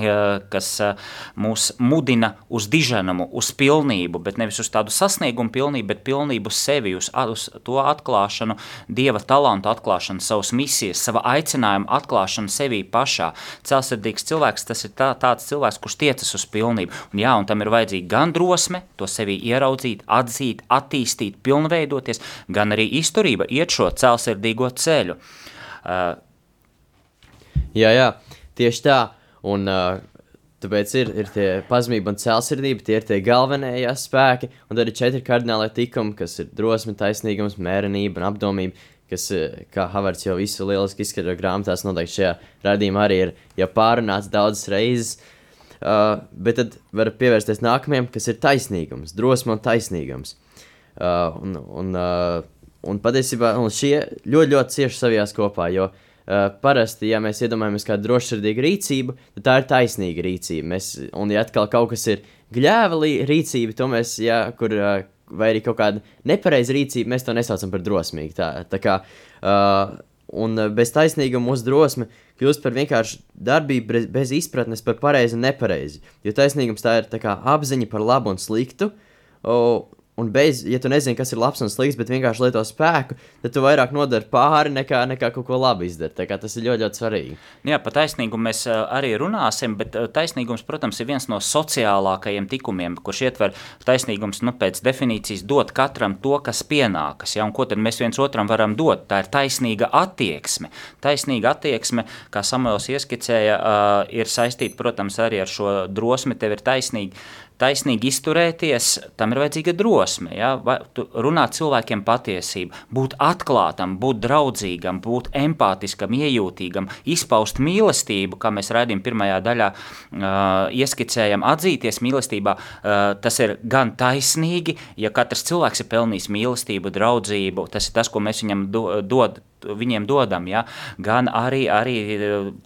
ja, kas uh, mūs mudina uz diženumu, uz pilnību, bet nevis uz tādu sasniegumu pilnību, bet pilnību sevi, uz, uz to atklāšanu, dieva talantu atklāšanu, savas misijas, sava aicinājuma atklāšanu sevī pašā. Celsardīgs cilvēks tas ir tā, tāds cilvēks, kurš tiecas uz pilnību. Un, jā, un tam ir vajadzīga gan drosme, to sevī ieraudzīt, atzīt, attīstīt, pilnveidoties, gan arī izturība, iet šo celsardīgo ceļu. Uh, Jā, jā, tieši tā. Un, uh, tāpēc ir, ir tie pazemība un cēlsirdība, tie ir tie galvenie spēki. Un tad ir četri kardinālie tikumi, kas ir drosme, taisnīgums, mērenība un apdomība. Kas, kā Havards jau visu lieliski izskaidro grāmatās, noteikti šajā radījumā arī ir jau pārunāts daudzas reizes. Uh, bet tad var pievērsties nākamajam, kas ir taisnīgums, drosme un taisnīgums. Uh, un, un, uh, un patiesībā un šie ļoti, ļoti cieši savijās kopā, jo uh, parasti, ja mēs iedomājamies kādu drošsirdīgu rīcību, tad tā ir taisnīga rīcība. Mēs, un ja atkal kaut kas ir gļēva lī- rīcība, to mēs, ja, kur, uh, vai arī kaut kāda nepareiza rīcība, mēs to nesaucam par drosmīgu. Tā, tā kā, uh, un uh, bez taisnīguma mūsu drosme kļūst par vienkārši darbību bez, bez izpratnes par pareizi un nepareizi. Jo taisnīgums tā ir tā kā apziņa par labu un sliktu. O, Un bez, ja tu nezini, kas ir labs un slikts, bet vienkārši lieto spēku, tad tu vairāk nodari pāri nekā, nekā kaut ko labi kā Tas ir ļoti, ļoti svarīgi. Nu Jā, par taisnīgumu mēs ā, arī runāsim, bet ā, taisnīgums, protams, ir viens no sociālākajiem tikumiem, kurš ietver taisnīgums nu, pēc definīcijas dot katram to, kas pienākas. Ja? Un ko tad mēs viens otram varam dot? Tā ir taisnīga attieksme. Taisnīga attieksme, kā Samuels ieskicēja, ā, ir saistīta, protams, arī ar šo drosmi. Tev ir taisnīgi taisnīgi izturēties, tam ir vajadzīga drosme. Ja? Runāt cilvēkiem patiesību, būt atklātam, būt draudzīgam, būt empātiskam, iejūtīgam, izpaust mīlestību, kā mēs redzam, pirmajā daļā uh, ieskicējam, atzīties mīlestībā. Uh, tas ir gan taisnīgi, ja katrs cilvēks ir pelnījis mīlestību, draudzību, tas ir tas, ko mēs viņam do, dod viņiem dodam, ja? gan arī, arī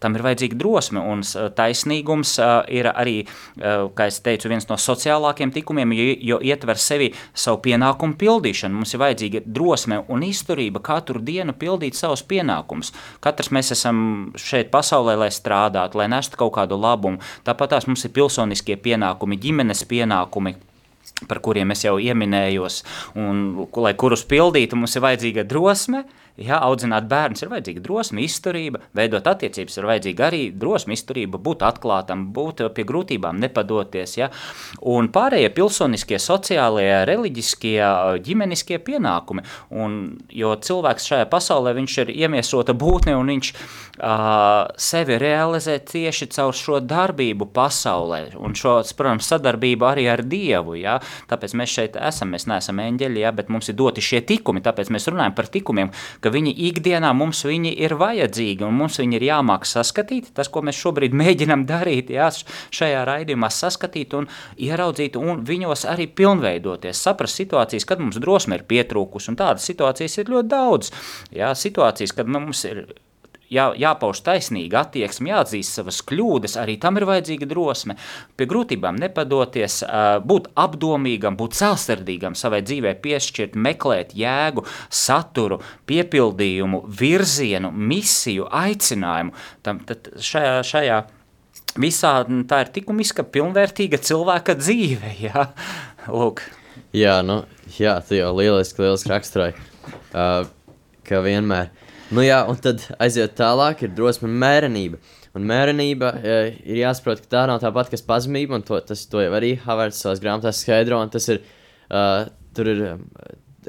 tam ir vajadzīga drosme un taisnīgums uh, ir arī, uh, kā es teicu, viens no sociālākiem tikumiem, jo, jo ietver sevi savu pienākumu pildīšanu. Mums ir vajadzīga drosme un izturība katru dienu pildīt savus pienākumus. Katrs mēs esam šeit pasaulē, lai strādātu, lai nestu kaut kādu labumu. Tāpat tās mums ir pilsoniskie pienākumi, ģimenes pienākumi, par kuriem es jau pieminējos, un lai kurus pildītu, mums ir vajadzīga drosme, Ja, audzināt bērnus ir vajadzīga drosme, izturība, veidot attiecības ir vajadzīga arī drosme, izturība, būt atklātam, būt pie grūtībām, nepadoties. Ja. Un pārējie pilsoniskie, sociālie, reliģiskie, ģimeniskie pienākumi. Un, jo cilvēks šajā pasaulē ir iemiesota būtne un viņš uh, sevi realizē tieši caur šo darbību pasaulē. Un šo, protams, sadarbību arī ar Dievu. Ja. Tāpēc mēs šeit esam, mēs neesam eņģeļi, ja, bet mums ir doti šie tikumi. Tāpēc mēs runājam par tikumiem, ka ka viņi ikdienā mums viņi ir vajadzīgi un mums viņi ir jāmāk saskatīt. Tas, ko mēs šobrīd mēģinam darīt, jā, šajā raidījumā saskatīt un ieraudzīt un viņos arī pilnveidoties, saprast situācijas, kad mums drosme ir pietrūkusi un tādas situācijas ir ļoti daudz. Jā, situācijas, kad mums ir jā, jāpauž taisnīga attieksme, jāatzīst savas kļūdas, arī tam ir vajadzīga drosme. Pie grūtībām nepadoties, būt apdomīgam, būt celsirdīgam savai dzīvē, piešķirt, meklēt jēgu, saturu, piepildījumu, virzienu, misiju, aicinājumu. Tam, šajā, šajā visā tā ir likumiska, pilnvērtīga cilvēka dzīve. Jā, Lūk. jā, nu, jā tu jau lieliski, lieliski raksturoji, uh, ka vienmēr Nu jā, un tad aiziet tālāk, ir drosme un mērenība. Un mērenība e, ir jāsaprot, ka tā nav tāpat kā pazemība, un to, tas to jau arī Havards savās grāmatās skaidro, tas ir, uh, tur ir,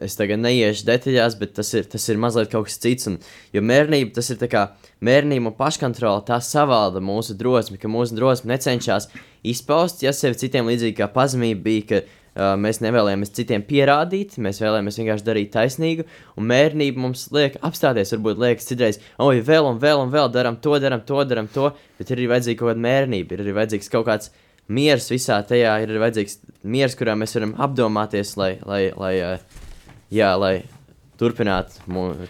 es tagad neiešu detaļās, bet tas ir, tas ir mazliet kaut kas cits, un, jo mērenība, tas ir tā kā, mērnība un paškontrola, tā savalda mūsu drosmi, ka mūsu drosme necenšas izpaust, ja sevi citiem līdzīgi kā pazemība bija, mēs nevēlamies citiem pierādīt, mēs vēlamies vienkārši darīt taisnīgu, un mērnība mums liek apstāties. Varbūt liekas, citreiz, oi, vēl un vēl un vēl darām to, darām to, darām to, bet ir arī vajadzīga kaut kāda mērnība, ir arī vajadzīgs kaut kāds miers visā tajā, ir arī vajadzīgs miers, kurā mēs varam apdomāties, lai, lai, lai, jā, lai turpinātu,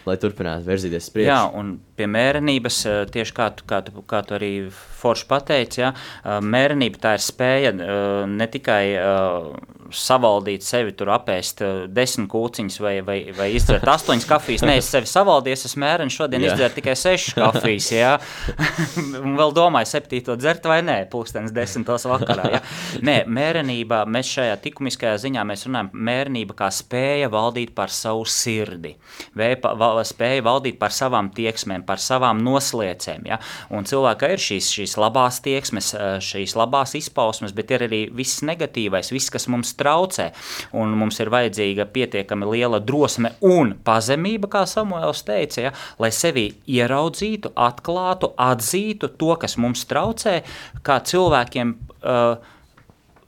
lai turpinātu virzīties uz priekšu. Jā, un pie mērenības, uh, tieši kā tu, kā tu, kā tu arī forši pateici, ja, mērenība tā ir spēja ne tikai savaldīt sevi, tur apēst desmit kūciņas vai, vai, vai izdzert astoņas kafijas. Nē, es sevi savaldīju, es esmu mērens, šodien izdzert tikai sešas kafijas. Jā. un vēl domāju, septīto dzert vai nē, pūkstens desmitos vakarā. Jā. Nē, mērenībā, mēs šajā likumiskajā ziņā mēs runājam mērenība kā spēja valdīt par savu sirdi, Vēpa, val, spēja valdīt par savām tieksmēm, par savām nosliecēm. Ja? Un cilvēkā ir šīs, šīs labās tieksmes, šīs labās izpausmes, bet ir arī viss negatīvais, viss, kas mums traucē. Un mums ir vajadzīga pietiekami liela drosme un pazemība, kā Samuēls teica, ja, lai sevi ieraudzītu, atklātu, atzītu to, kas mums traucē, kā cilvēkiem. Uh,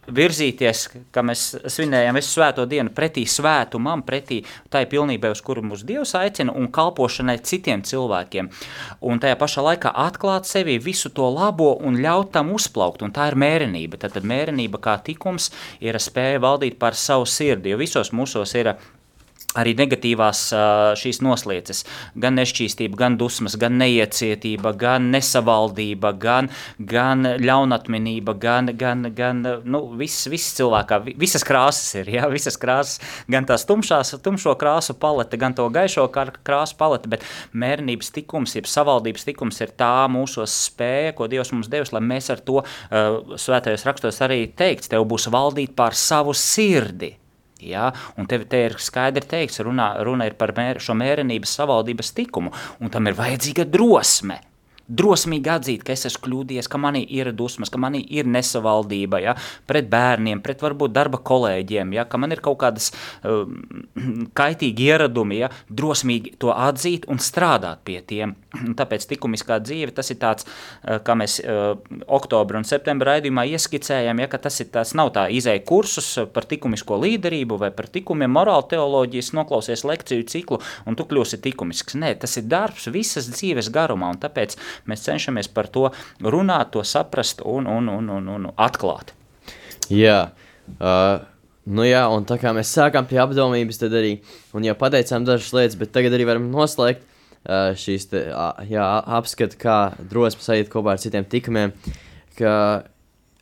virzīties, kā mēs svinējam, es svēto dienu pretī svētumam, pretī tai pilnībai, uz kuru mūs Dievs aicina, un kalpošanai citiem cilvēkiem. Un tajā pašā laikā atklāt sevi visu to labo un ļaut tam uzplaukt, un tā ir mērenība. Tad, mērenība kā tikums ir spēja valdīt par savu sirdi, jo visos mūsos ir arī negatīvās šīs noslieces, gan nešķīstība, gan dusmas, gan neiecietība, gan nesavaldība, gan, gan ļaunatminība, gan, gan, gan nu, viss, viss cilvēkā, visas krāsas ir, ja, visas krāsas, gan tās tumšās, tumšo krāsu palete, gan to gaišo krāsu palete, bet mērnības tikums, jeb savaldības tikums ir tā mūsos spēja, ko Dievs mums devis, lai mēs ar to uh, svētajos rakstos arī teikts, tev būs valdīt pār savu sirdi. Ja? Un te, te ir skaidri teikts, runā, runa ir par mēr, šo mērenības savaldības tikumu, un tam ir vajadzīga drosme. Drosmīgi atzīt, ka es esmu kļūdījies, ka manī ir dusmas, ka manī ir nesavaldība ja, pret bērniem, pret varbūt darba kolēģiem, ja, ka man ir kaut kādas uh, kaitīgi ieradumi, ja, drosmīgi to atzīt un strādāt pie tiem. Tāpēc likumiskā dzīve tas ir tāds, uh, kā mēs uh, oktobra un septembra raidījumā ieskicējam, ja, ka tas, ir, tas nav tā izēja kursus par likumisko līderību vai par likumiem, morāla teoloģijas, noklausies lekciju ciklu un tu kļūsi likumisks. Nē, tas ir darbs visas dzīves garumā un tāpēc Mēs cenšamies par to runāt, to saprast un, un, un, un, un atklāt. Jā, uh, nu jā, un tā kā mēs sākām pie apdomības, tad arī, un jau pateicām dažas lietas, bet tagad arī varam noslēgt šīs te, uh, jā, apskatu, kā drosme sajiet kopā ar citiem tikumiem,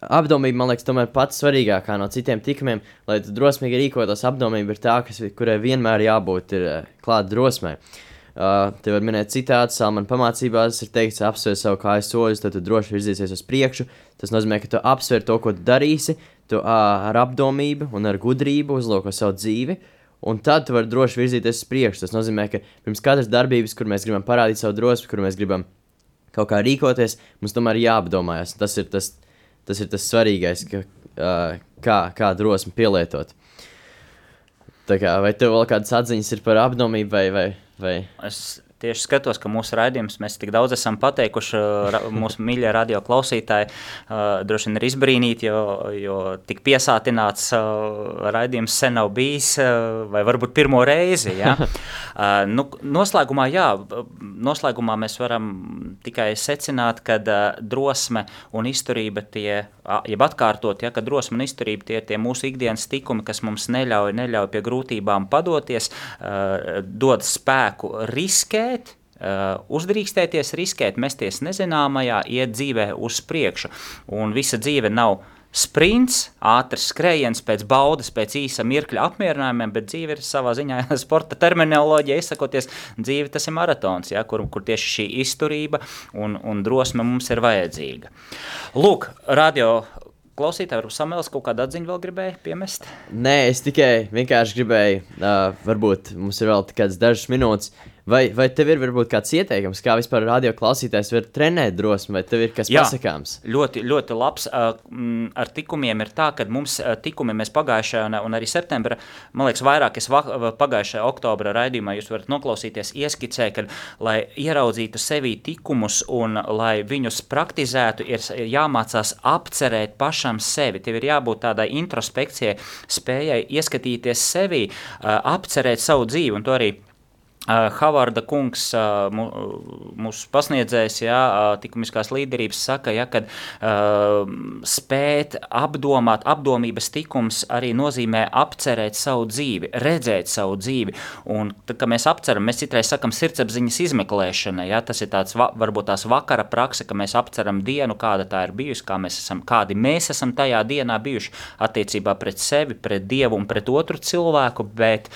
apdomība, man liekas, tomēr pats svarīgākā no citiem tikumiem, lai tu drosmīgi rīkotos. Apdomība ir tā, kas, kurai vienmēr jābūt ir, uh, klāt drosmei. Uh, Uh, te var minēt citātu, Salmāna pamācībās ir teikts, apsver savu kāju soļus, tad tu droši virzīsies uz priekšu. Tas nozīmē, ka tu apsver to, ko tu darīsi, tu uh, ar apdomību un ar gudrību uzlūko savu dzīvi. Un tad tu vari droši virzīties uz priekšu. Tas nozīmē, ka pirms katras darbības, kur mēs gribam parādīt savu drosmi, kur mēs gribam kaut kā rīkoties, mums tomēr ir jāapdomājas. Tas ir tas, tas, ir tas svarīgais, ka, uh, kā, kā drosmi pielietot. Tā kā, vai tev vēl kādas atziņas ir par apdomību vai, vai, vai? Es tieši skatos, ka mūsu raidījums mēs tik daudz esam pateikuši, mūsu mīļie radio klausītāji uh, droši vien ir izbrīnīti, jo, jo tik piesātināts uh, raidījums sen nav bijis, uh, vai varbūt pirmo reizi. Ja? uh, nu, noslēgumā, jā, noslēgumā mēs varam tikai secināt, ka uh, drosme un izturība tie, jeb atkārtot, ja, ka drosme un izturība tie ir tie mūsu ikdienas tikumi, kas mums neļauj, neļauj pie grūtībām padoties, uh, dod spēku riskēt, riskēt, Uh, uzdrīkstēties, riskēt, mesties nezināmajā, iet dzīvē uz priekšu. Un visa dzīve nav sprints, ātrs skrējiens pēc baudas, pēc īsa mirkļa apmierinājumiem, bet dzīve ir savā ziņā sporta terminoloģija, izsakoties, dzīve tas ir maratons, ja, kur, kur tieši šī izturība un, un drosme mums ir vajadzīga. Lūk, radio klausītāji, varbūt Samuēls kaut kādu atziņu vēl gribēja piemest? Nē, es tikai vienkārši gribēju, uh, varbūt mums ir vēl kādas dažas minūtes Vai, vai tev ir varbūt kāds ieteikums, kā vispār radio klausītājs var trenēt drosmi, vai tev ir kas Jā, pasakāms? Ļoti, ļoti labs. Ar tikumiem ir tā, ka mums tikumi mēs pagājušajā un, un arī septembra, man liekas, vairāk es pagājušajā oktobra raidījumā jūs varat noklausīties, ieskicē, ka, lai ieraudzītu sevī tikumus un lai viņus praktizētu, ir jāmācās apcerēt pašam sevi. Tev ir jābūt tādai introspekcijai, spējai ieskatīties sevī, apcerēt savu dzīvi un to arī Havarda kungs, mūsu pasniedzējs, ja, uh, likumiskās līderības, saka, ja, ka uh, spēt apdomāt, apdomības tikums arī nozīmē apcerēt savu dzīvi, redzēt savu dzīvi. Un, tad, kad mēs apceram, mēs citreiz sakam sirdsapziņas izmeklēšana, ja, tas ir tāds va, varbūt tās vakara prakse, ka mēs apceram dienu, kāda tā ir bijusi, kā mēs esam, kādi mēs esam tajā dienā bijuši attiecībā pret sevi, pret Dievu un pret otru cilvēku, bet,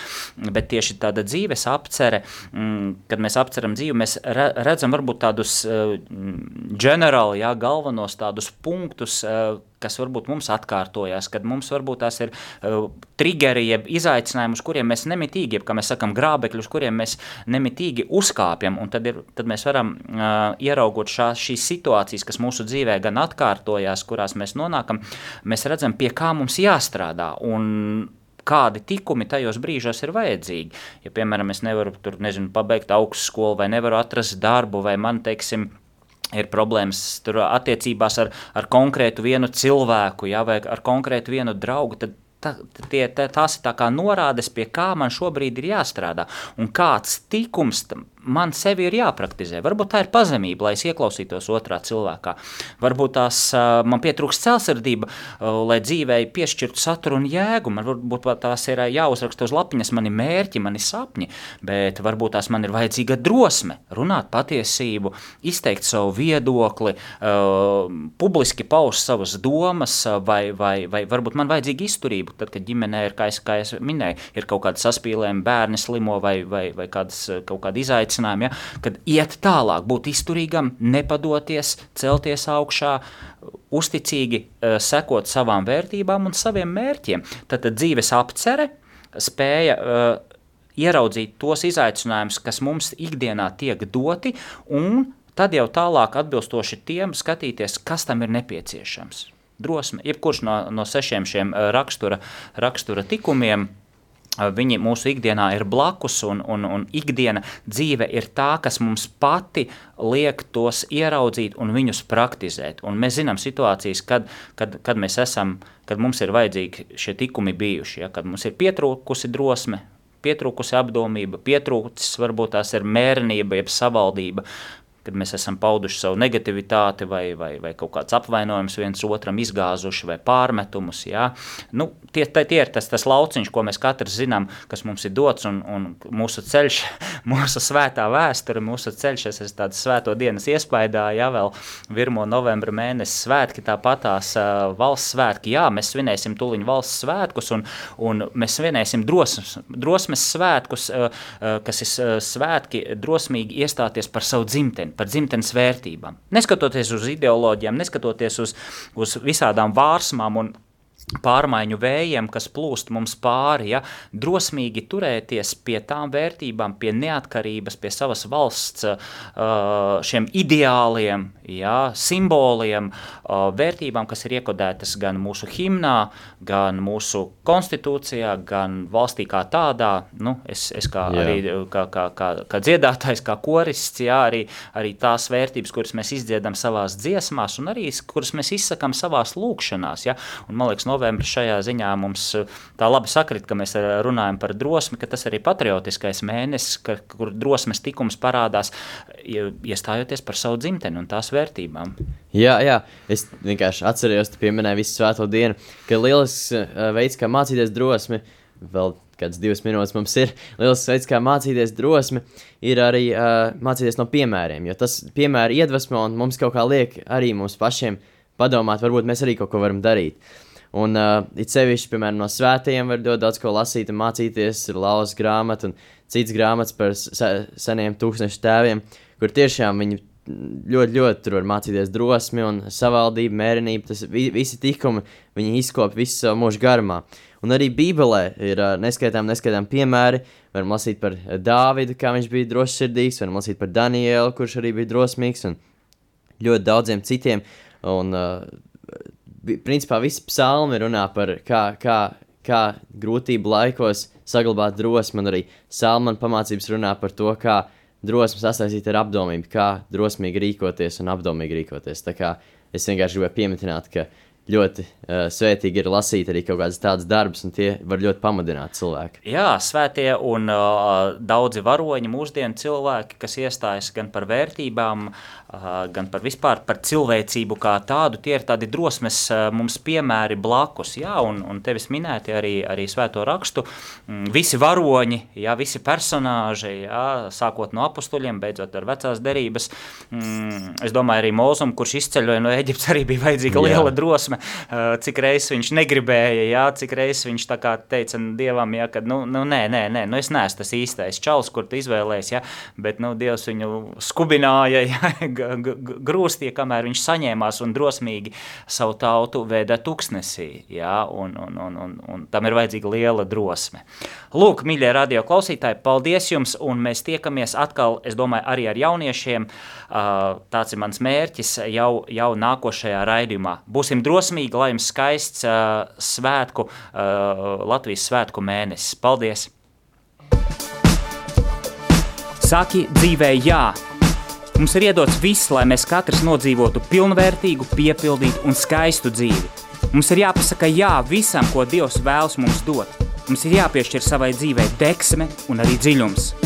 bet tieši tāda dzīves apcere apcere, mm, kad mēs apceram dzīvi, mēs redzam varbūt tādus ģenerāli, uh, jā, galvenos tādus punktus, uh, kas varbūt mums atkārtojas, kad mums varbūt tās ir uh, triggeri, jeb izaicinājumi, uz kuriem mēs nemitīgi, jeb kā mēs sakām, grābekļi, uz kuriem mēs nemitīgi uzkāpjam, tad, ir, tad mēs varam uh, ieraugot šā, šīs situācijas, kas mūsu dzīvē gan atkārtojas, kurās mēs nonākam, mēs redzam, pie kā mums jāstrādā, un kādi tikumi tajos brīžos ir vajadzīgi. Ja, piemēram, es nevaru tur, nezinu, pabeigt augstskolu vai nevaru atrast darbu, vai man, teiksim, ir problēmas tur attiecībās ar, ar konkrētu vienu cilvēku, ja, vai ar konkrētu vienu draugu, tad tā, tie, tā, tās ir tā kā norādes, pie kā man šobrīd ir jāstrādā. Un kāds tikums tam man sevi ir jāpraktizē. Varbūt tā ir pazemība, lai es ieklausītos otrā cilvēkā. Varbūt tās man pietrūkst celsardība, lai dzīvē piešķirtu saturu un jēgu. Man varbūt tās ir jāuzraksta uz lapiņas mani mērķi, mani sapņi, bet varbūt tās man ir vajadzīga drosme runāt patiesību, izteikt savu viedokli, publiski paust savas domas, vai, vai, vai varbūt man vajadzīga izturība, tad, kad ģimenē ir, kā es, kā es minēju, ir kaut kāda saspīlējuma, bērni slimo vai, vai, vai kādas, kaut kāda izaicinājuma izaicinājumu, ja, kad iet tālāk, būt izturīgam, nepadoties, celties augšā, uzticīgi uh, sekot savām vērtībām un saviem mērķiem. Tad, tad dzīves apcere spēja uh, ieraudzīt tos izaicinājumus, kas mums ikdienā tiek doti, un tad jau tālāk atbilstoši tiem skatīties, kas tam ir nepieciešams. Drosme, jebkurš no, no sešiem šiem uh, rakstura, rakstura tikumiem Viņi mūsu ikdienā ir blakus, un, un, un ikdiena dzīve ir tā, kas mums pati liek tos ieraudzīt un viņus praktizēt. Un mēs zinām situācijas, kad, kad, kad mēs esam, kad mums ir vajadzīgi šie tikumi bijuši, ja, kad mums ir pietrūkusi drosme, pietrūkusi apdomība, pietrūcis varbūt tās ir mērnība, jeb savaldība, kad mēs esam pauduši savu negativitāti vai, vai, vai kaut kāds apvainojums viens otram izgāzuši vai pārmetumus. Jā. Nu, tie, tie ir tas, tas lauciņš, ko mēs katrs zinām, kas mums ir dots un, un mūsu ceļš, mūsu svētā vēsture, mūsu ceļš, es esmu tāds svēto dienas iespaidā, jā, vēl 1. novembra mēnesis svētki, tāpatās uh, valsts svētki, jā, mēs svinēsim tuliņu valsts svētkus un, un mēs svinēsim drosmes, drosmes svētkus, uh, uh, kas ir svētki drosmīgi iestāties par savu dzimteni, par dzimtenes vērtībām. Neskatoties uz ideoloģijām, neskatoties uz, uz visādām vārsmām un pārmaiņu vējiem, kas plūst mums pāri, ja, drosmīgi turēties pie tām vērtībām, pie neatkarības, pie savas valsts šiem ideāliem, ja, simboliem, vērtībām, kas ir iekodētas gan mūsu himnā, gan mūsu konstitūcijā, gan valstī kā tādā. Nu, es, es kā, Jā. arī kā, kā, kā, kā dziedātājs, kā korists, jā, arī, arī tās vērtības, kuras mēs izdziedam savās dziesmās, un arī kuras mēs izsakām savās lūkšanās. Ja? Un, man liekas, novembris šajā ziņā mums eh, tā labi sakrit, ka mēs eh, runājam par drosmi, ka tas arī patriotiskais mēnesis, ka, kur drosmes tikums parādās, iestājoties par savu dzimteni un tās vērtībām. Jā, jā, es vienkārši atceros, ka pieminēju visu svēto dienu, ka lielisks uh, veids, kā mācīties drosmi, vēl kādas divas minūtes mums ir. Lielisks veids, kā mācīties drosmi, ir arī uh, mācīties no piemēriem. Jo tas piemēra iedvesmo un mums kaut kā liek arī mums pašiem padomāt, varbūt mēs arī kaut ko varam darīt. Un uh, it sevišķi, piemēram, no svētajiem var ļoti daudz ko lasīt un mācīties. Ir lauzas grāmata un cits grāmatas par se seniem tūkstošu tēviem, kur tiešām viņi ļoti, ļoti tur var mācīties drosmi un savaldību, mērenību. Tas vi, visi tikumi, viņi izkopja visu savu mūžu garumā. Un arī Bībelē ir uh, neskaitām, neskaitām piemēri. Varam lasīt par Dāvidu, kā viņš bija drošsirdīgs, varam lasīt par Danielu, kurš arī bija drosmīgs, un ļoti daudziem citiem. Un, uh, principā visi psalmi runā par kā, kā, kā grūtību laikos saglabāt drosmi, un arī Salmana pamācības runā par to, kā drosmi sasaistīt ar apdomību, kā drosmīgi rīkoties un apdomīgi rīkoties. Tā kā es vienkārši gribēju pieminēt, ka ļoti uh, svētīgi ir lasīt arī kaut kādas tādas darbus, un tie var ļoti pamudināt cilvēku. Jā, svētie un uh, daudzi varoņi, mūsdienu cilvēki, kas iestājas gan par vērtībām, uh, gan par vispār par cilvēcību kā tādu, tie ir tādi drosmes uh, mums piemēri blakus. Jā, un, un tevis minēti arī, arī svēto rakstu. Mm, visi varoņi, jā, visi personāži, jā, sākot no apustuļiem, beidzot ar vecās derības. Mm, es domāju, arī Mozum, kurš izceļoja no Eģiptes, arī bija vajadzīga jā. liela drosme drosme, cik reizes viņš negribēja, jā, cik reizes viņš teica dievam, jā, ka, nu, nu nē, nē, nē, nu es neesmu tas īstais čals, kur tu izvēlējies, jā, bet, nu, dievs viņu skubināja, jā, grūstīja, kamēr viņš saņēmās un drosmīgi savu tautu veda tuksnesī, jā, un, un, un, un, un tam ir vajadzīga liela drosme. Lūk, mīļie radio klausītāji, paldies jums, un mēs tiekamies atkal, es domāju, arī ar jauniešiem, tāds ir mans mērķis jau, jau nākošajā raidījumā. Būsim drosmīgi, drosmīgi, lai jums skaists uh, svētku, uh, Latvijas svētku mēnesis. Paldies! Saki dzīvē jā! Mums ir iedots viss, lai mēs katrs nodzīvotu pilnvērtīgu, piepildītu un skaistu dzīvi. Mums ir jāpasaka jā visam, ko Dievs vēlas mums dot. Mums ir jāpiešķir savai dzīvei deksme un arī dziļums.